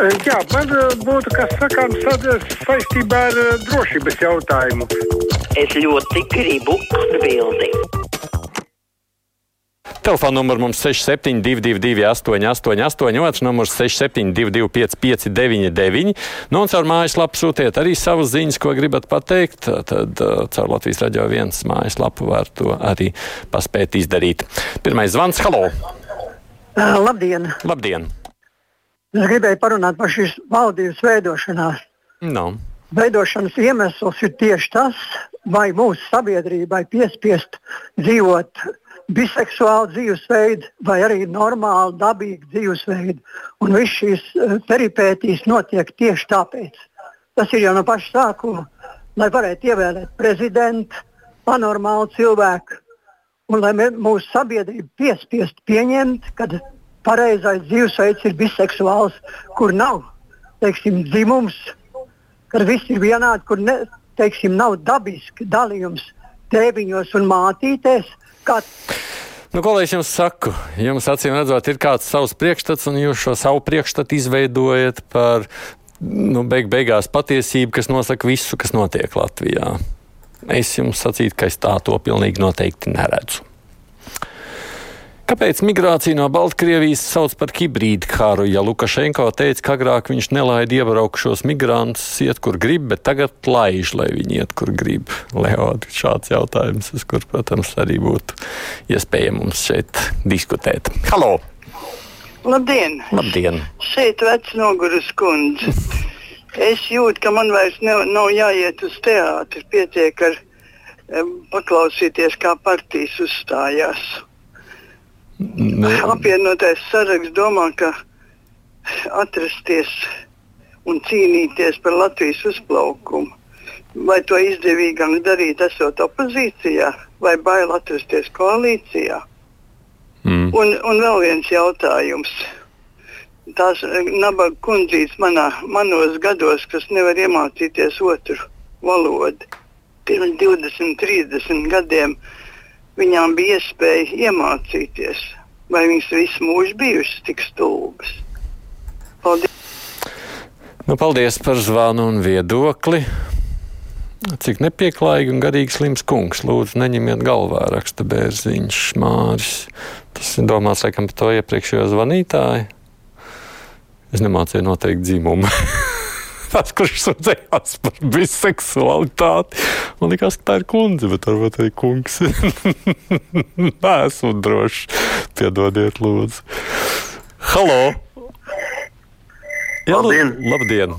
Jā, man eh, būtu kas sakāms tad saistībā ar eh, drošības jautājumu. Es ļoti gribu atbildēt. Telefona numurs mums 6722, 888, otrs numurs 6722, 559, nu un caur mājaslapu sūtiet arī savas ziņas, ko gribat pateikt. Tad caur Latvijas raidījā viens mājaslapu var to arī paspēt izdarīt. Pirmais zvans, halo! Uh, labdien! Labdien! Es gribēju parunāt par šīs valdības veidošanās. No. Veidošanas iemesls ir tieši tas, vai mūsu sabiedrībai piespiest dzīvot biseksuālu dzīvesveidu vai arī normālu, dabīgu dzīvesveidu. Un viss šīs uh, peripētīs notiek tieši tāpēc. Tas ir jau no paša sākuma, lai varētu ievēlēt prezidentu, panormālu cilvēku, un lai mūsu sabiedrība piespiest pieņemt, ka pareizais dzīvesveids ir biseksuāls, kur nav teiksim, dzimums, kad viss ir vienādi, kur ne, teiksim, nav dabisks dalījums tēviņos un mātītēs. Kā... Nu, ko lai es jums saku? Jums acīm redzot, ir kāds savs priekšstats, un jūs šo savu priekšstatu izveidojat par nu, beig beigās patiesību, kas nosaka visu, kas notiek Latvijā. Es jums sacītu, ka es tā to pilnīgi noteikti neredzu. Kāpēc migrāciju no Baltkrievijas sauc par hibrīdu karu? Ja Lukašenko teica, ka agrāk viņš nelaida iebraukšos migrantus, iet kur grib, bet tagad laiž, lai viņi iet kur grib. Leod, šāds jautājums, uz kur, protams, arī būtu iespējams mums šeit diskutēt. Halo! Labdien! Labdien! Šeit vecs noguris kundze. Es jūtu, ka man vairs nav, nav jāiet uz teātri. Pietiek ar paklausīties, kā partijas uzstājās. Ne. Apvienotais saraksts domā, ka atrasties un cīnīties par Latvijas uzplaukumu. Vai to izdevīgāk darīt, esot opozīcijā, vai bail atrasties koalīcijā? Mm. Un, un vēl viens jautājums. Tās nabaga kundzītes manā, manos gados, kas nevar iemācīties otru valodu, pirms 20, 30 gadiem, viņām bija iespēja iemācīties, vai viņas visu mūžu bijušas tik stulbas. Paldies! Nu, paldies par zvanu un viedokli. Cik nepieklājīgi un garīgi slims kungs. Lūdzu, neņemiet galvā, raksta bērziņš Māris. Tas ir domāts, laikam, par to iepriekšējo zvanītāju. Es nemācīju noteikt dzimumu. Tas, kurš sūdzējās par biseksualitāti, man liekas, ka tā ir kundze, bet varbūt arī kungs. Nē, esmu drošs. Piedodiet, lūdzu. Halo! Jā, Labdien! labdien.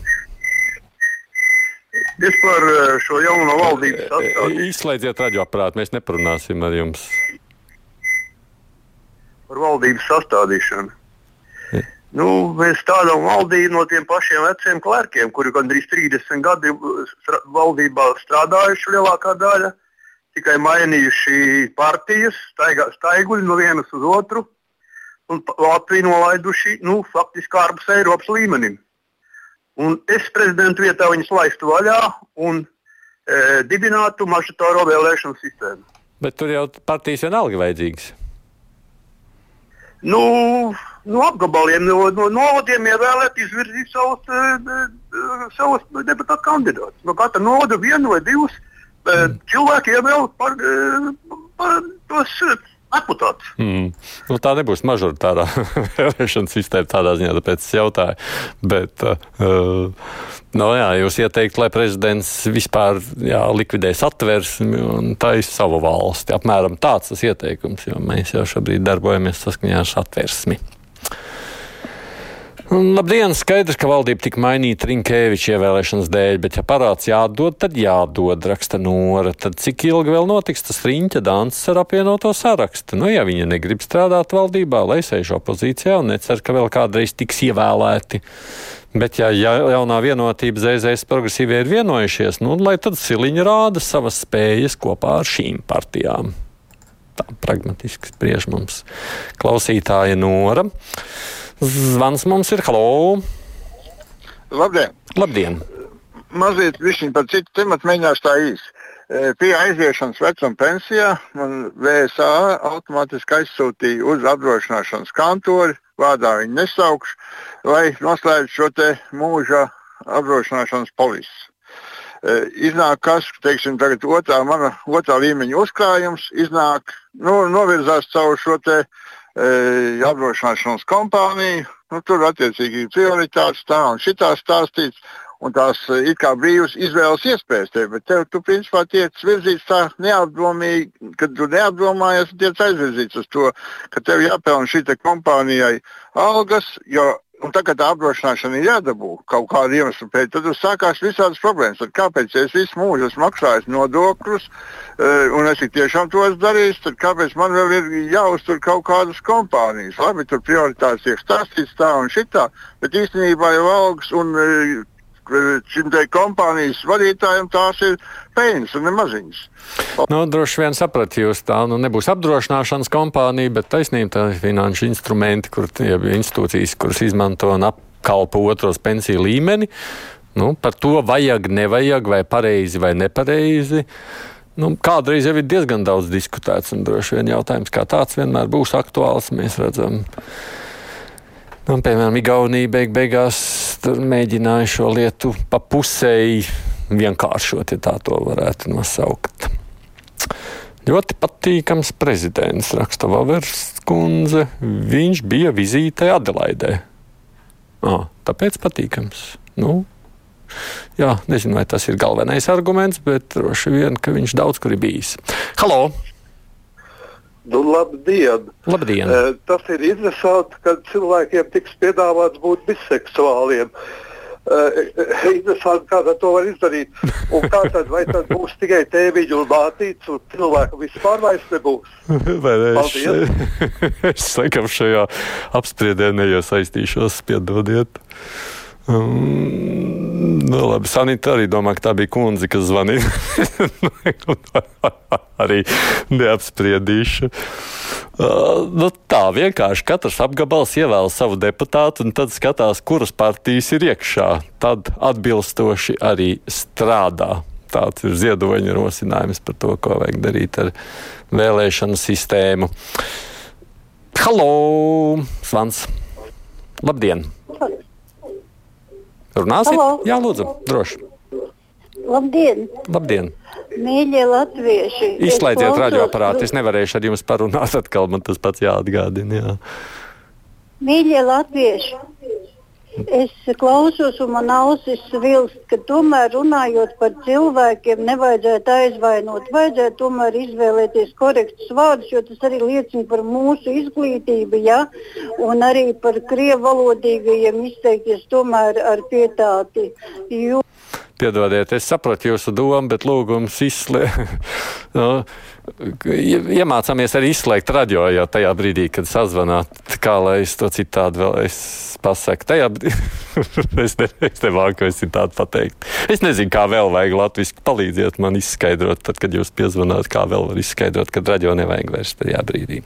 Es par eh, šo jauno valdības sastāvu, Izslēdziet radioaparātu, mēs neparunāsim ar jums. par valdības sastādīšanu. Nu, mēs stādām valdību no tiem pašiem veciem klērkiem, kuri gandrīz 30 gadi valdībā strādājuši lielākā daļa, tikai mainījuši partijas, staigā, staiguļi no vienas uz otru un Latviju nolaiduši nu, faktiski ārpus Eiropas līmenim. Un es prezidentu vietā viņus laistu vaļā un e, dibinātu mažotāro vēlēšanu sistēmu. Bet tur jau partijas vienalga vajadzīgas. Nu, no apgabaliem, no, no novadiem ievēlēt, izvirzīt savus, uh, savus deputātu kandidātus. No katra novada vienu vai divus uh, cilvēku ievēlēt par, par tos deputātus. Mm. Nu, tā nebūs mažoritārā vēlēšana sistēma tādā ziņā, tāpēc es jautāju. Bet, uh, no, jā, jūs ieteikt, lai prezidents vispār jā, likvidē satversmi un taisa savu valsti. Apmēram tāds tas ieteikums, jo mēs jau šobrīd darbojamies saskaņā ar satversmi. Labdien! Skaidrs, ka valdība tika mainīta Rinkēviča ievēlēšanas dēļ, bet, ja parāds jādod, tad jādod, raksta Nora. Tad cik ilgi vēl notiks tas riņķa danses ar apvienoto sarakstu? Nu, ja viņa negrib strādāt valdībā, lai sēž opozīcijā un necer, ka vēl kādreiz tiks ievēlēti. Bet, ja jaunā vienotība ZZS progresīvie ir vienojušies, nu, lai tad Siliņa rāda savas spējas kopā ar šīm partijām. Tā pragmatiski spriež mums klausītāja Nora. Zvans mums ir halo! Labdien! Labdien! Mazliet par citu tematu mēģināšu tā īsi. E, Pie aiziešanas vecuma pensijā man VSA automātiski aizsūtīja uz apdrošināšanas kantori vārdā viņu nesaukšu, lai noslēgtu šo te mūža apdrošināšanas polisu. E, iznāk, kas teiksim, tagad otrā, mana otrā līmeņa uzkrājums iznāk, nu, novirzās caur šo te, e, apdrošināšanas kompāniju. Nu, tur attiecīgi ir prioritātes tā un šitā stāstīts. Un tās e, ir kā brīvas izvēles iespējas tev, bet tev, tu principā tiek virzīts tā neapdomīgi, kad tu neapdomājies, tiek aizvirzīts uz to, ka tev jāpelna šī kompānijai algas, jo Un tā kā tā apdrošināšana ir jādabū kaut kādu iemeslu pēc, tad sākās visādas problēmas. Tad kāpēc es visu mūžu esmu maksājis nodokļus, uh, un es tiešām to esmu darījis, tad kāpēc man vēl ir jāuztur kaut kādas kompānijas? Labi, tur prioritātes tiek stāstīts tā un šitā, bet īstenībā jau algas un uh, šim te kompānijas vadītājiem tās ir peļņas un nemaziņas. Nu, droši vien saprat, jūs tā nu, nebūs apdrošināšanas kompānija, bet taisnība tā ir finanšu instrumenti, kur ja institūcijas, kuras izmanto un apkalpo otros pensiju līmeni. Nu, par to vajag, nevajag, vai pareizi vai nepareizi. Nu, kādreiz jau ir diezgan daudz diskutēts, un droši vien jautājums kā tāds vienmēr būs aktuāls. Mēs redzam, nu, piemēram, Igaunija beig beigās mēģināja šo lietu pa pusēji vienkāršot, ja tā to varētu nosaukt. Ļoti patīkams prezidents, raksta Vavers kundze. Viņš bija vizītē Adelaidē. À, tāpēc patīkams. Nu, jā, nezinu, vai tas ir galvenais arguments, bet droši vien, ka viņš daudz kur ir bijis. Halo! Nu, labdien! Labdien. Uh, tas ir interesanti, ka cilvēkiem tiks piedāvāts būt biseksuāliem. Uh, interesanti, kā to var izdarīt. Un kā tad, vai tad būs tikai tēviņš un mātīts, un cilvēku vispār vairs nebūs? Vai ne? Es, es laikam šajā apspriedē neiesaistīšos, piedodiet. Um, nu, labi, Sanita arī domā, ka tā bija kundze, kas zvanīja. arī neapspriedīšu. Uh, nu, tā vienkārši katrs apgabals ievēl savu deputātu un tad skatās, kuras partijas ir iekšā. Tad atbilstoši arī strādā. Tāds ir ziedoņa rosinājums par to, ko vajag darīt ar vēlēšanu sistēmu. Halo! Svans! Labdien! Runāsim? Halo. Jā, lūdzu, droši. Labdien! Labdien! Mīļie latvieši! Izslēdziet radioaparātu. Es nevarēšu ar jums parunāt, atkal man tas pats jāatgādina. Jā. Mīļie latvieši! Es klausos, un man ausis vilst, ka tomēr runājot par cilvēkiem, nevajadzētu aizvainot. Vajadzētu tomēr izvēlēties korektus vārdus, jo tas arī liecina par mūsu izglītību, ja? un arī par krievu valodīgajiem izteikties tomēr ar pietāti. Jo Piedodiet, es sapratu jūsu domu, bet lūgums izslēgt. no, iemācāmies arī izslēgt radio jau tajā brīdī, kad sazvanāt. Kā lai es to citādi vēl pasaku? Tajā brīdī es, ne, es nemāku es citādi pateikt. Es nezinu, kā vēl vajag latviski palīdziet man izskaidrot, tad, kad jūs piezvanāt, kā vēl var izskaidrot, kad radio nevajag vairs tajā brīdī.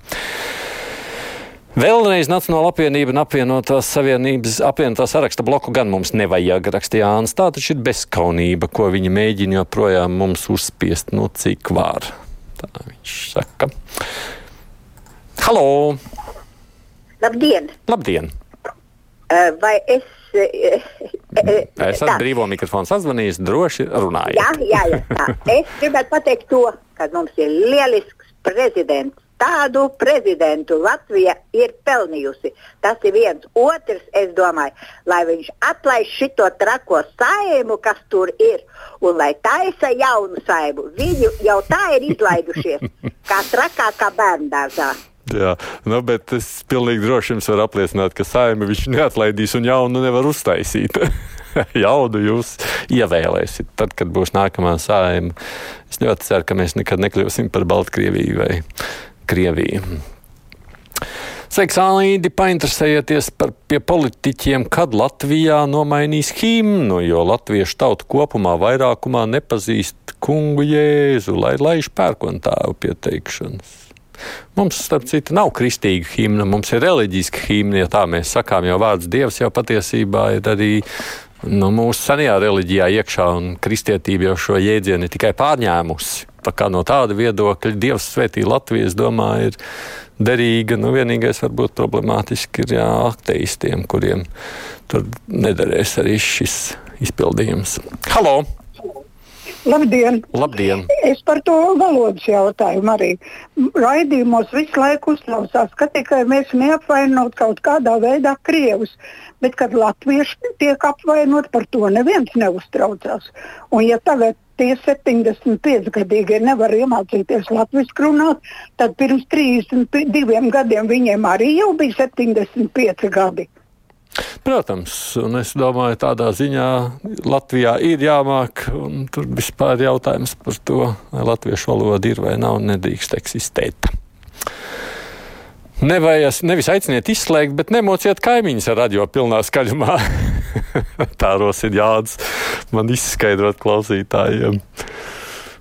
Vēlreiz Nacionāla apvienība un apvienotās savienības apvienotā saraksta bloku gan mums nevajag, rakstīja Jānis. Tā taču ir bezskaunība, ko viņi mēģina joprojām mums uzspiest, nu cik var. Tā viņš saka. Halo! Labdien! Labdien! Eh, Vai es. eh, eh, Esat tā. brīvo mikrofonu sazvanījis, droši runājiet. Jā, jā, jā. Tā. Es gribētu pateikt to, ka mums ir lielisks prezidents. Tādu prezidentu Latvija ir pelnījusi. Tas ir viens. Otrs, es domāju, lai viņš atlaiž šito trako saimu, kas tur ir, un lai taisa jaunu saimu. Viņu jau tā ir izlaidušies, kā trakākā bērngārzā. Jā, nu, bet es pilnīgi droši jums varu apliecināt, ka saima viņš neatlaidīs un jaunu nevar uztaisīt. jaunu jūs ievēlēsiet, tad, kad būs nākamā saima. Es ļoti ceru, ka mēs nekad nekļūsim par Baltkrieviju vai Krieviju. Seksuālīdi painteresējieties par pie politiķiem, kad Latvijā nomainīs himnu, jo latviešu tauta kopumā vairākumā nepazīst kungu Jēzu, lai laiž pērkontēvu pieteikšanas. Mums, starp citu, nav kristīga himna, mums ir reliģiska himna, ja tā mēs sakām, jo vārds Dievs jau patiesībā ir arī nu, mūsu senajā reliģijā iekšā, un kristietība jau šo jēdzienu ir tikai pārņēmusi. Tā kā no tāda viedokļa Dievs svētī Latviju, es domāju, ir derīga. Nu, vienīgais varbūt problemātiski ir jā, ateistiem, kuriem tur nederēs arī šis izpildījums. Halo! Labdien! Labdien! Es par to valodas jautājumu arī. Raidījumos visu laiku uzklausās, ka tikai mēs neapvainot kaut kādā veidā krievus, bet kad latvieši tiek apvainot, par to neviens neuztraucās. Un ja tagad tie 75 gadīgie nevar iemācīties latviešu runāt, tad pirms 32 gadiem viņiem arī jau bija 75 gadi. Protams, un es domāju, tādā ziņā Latvijā ir jāmāk, un tur vispār ir jautājums par to, vai latviešu valoda ir vai nav, nedrīkst eksistēt. Nevajag, nevis aiciniet izslēgt, bet nemociet kaimiņus ar radio pilnā skaļumā. Tāros ir jādas man izskaidrot klausītājiem.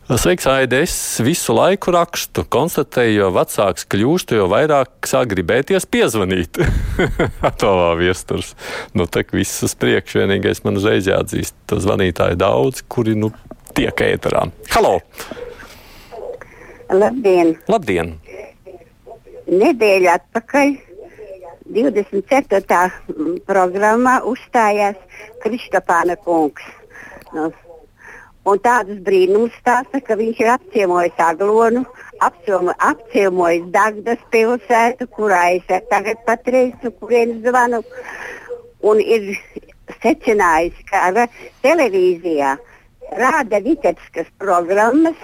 Sveiks, Aide! Es visu laiku rakstu, konstatēju, jo vecāks kļūstu, jo vairāk sāk gribēties piezvanīt. Atovā viesturs. Nu, tā kā viss uz priekšu, vienīgais man uzreiz jāatzīst, to zvanītāju daudz, kuri nu tiek ēterā. Halo! Labdien! Labdien! Nedēļa atpakaļ 24. programmā uzstājās Kristopāna kungs. No Un tādus brīnumus stāsta, ka viņš ir apciemojis Aglonu, apciemojis Dagdas pilsētu, kurā es tagad patreiz, no kurienes zvanu, un ir secinājis, ka televīzijā rāda Vitebskas programmas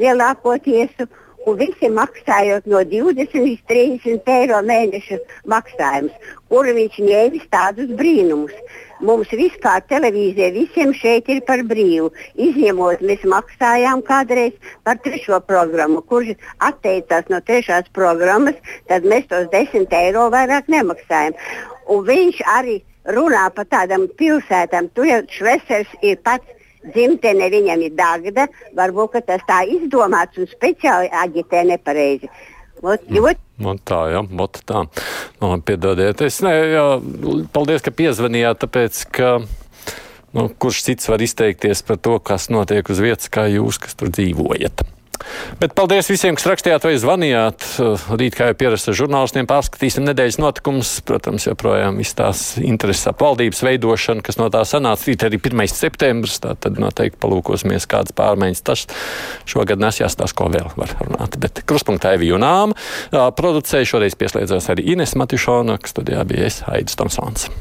lielākoties un visi maksājot no 20 līdz 30 eiro mēneša maksājumus, kuru viņš ņēmis tādus brīnumus. Mums vispār televīzija visiem šeit ir par brīvu. Izņemot, mēs maksājām kādreiz par trešo programmu. Kurš atteicās no trešās programmas, tad mēs tos 10 eiro vairāk nemaksājam. Un viņš arī runā par tādām pilsētām. Tur jau Švesers ir pats dzimtene viņam ir dārga, varbūt tas tā izdomāts un speciāli aģitē nepareizi. Ot, jūt. Nu, tā, jā, mot, tā. Nu, piedodiet, es ne, jā, paldies, ka piezvanījāt, tāpēc, ka, nu, kurš cits var izteikties par to, kas notiek uz vietas, kā jūs, kas tur dzīvojat. Bet paldies visiem, kas rakstījāt vai zvanījāt. Rīt, kā jau pierasts ar žurnālistiem, pārskatīsim nedēļas notikumus. Protams, joprojām viss tās intereses ap valdības veidošanu, kas no tā sanāca. Rīt arī 1. septembris, tā tad noteikti palūkosimies, kādas pārmaiņas tas šogad nesjās tās, ko vēl var runāt. Bet kruspunktā Evi Junām producēja šoreiz pieslēdzās arī Ines Matišona, kas studijā bija es, Haidis Tomsons.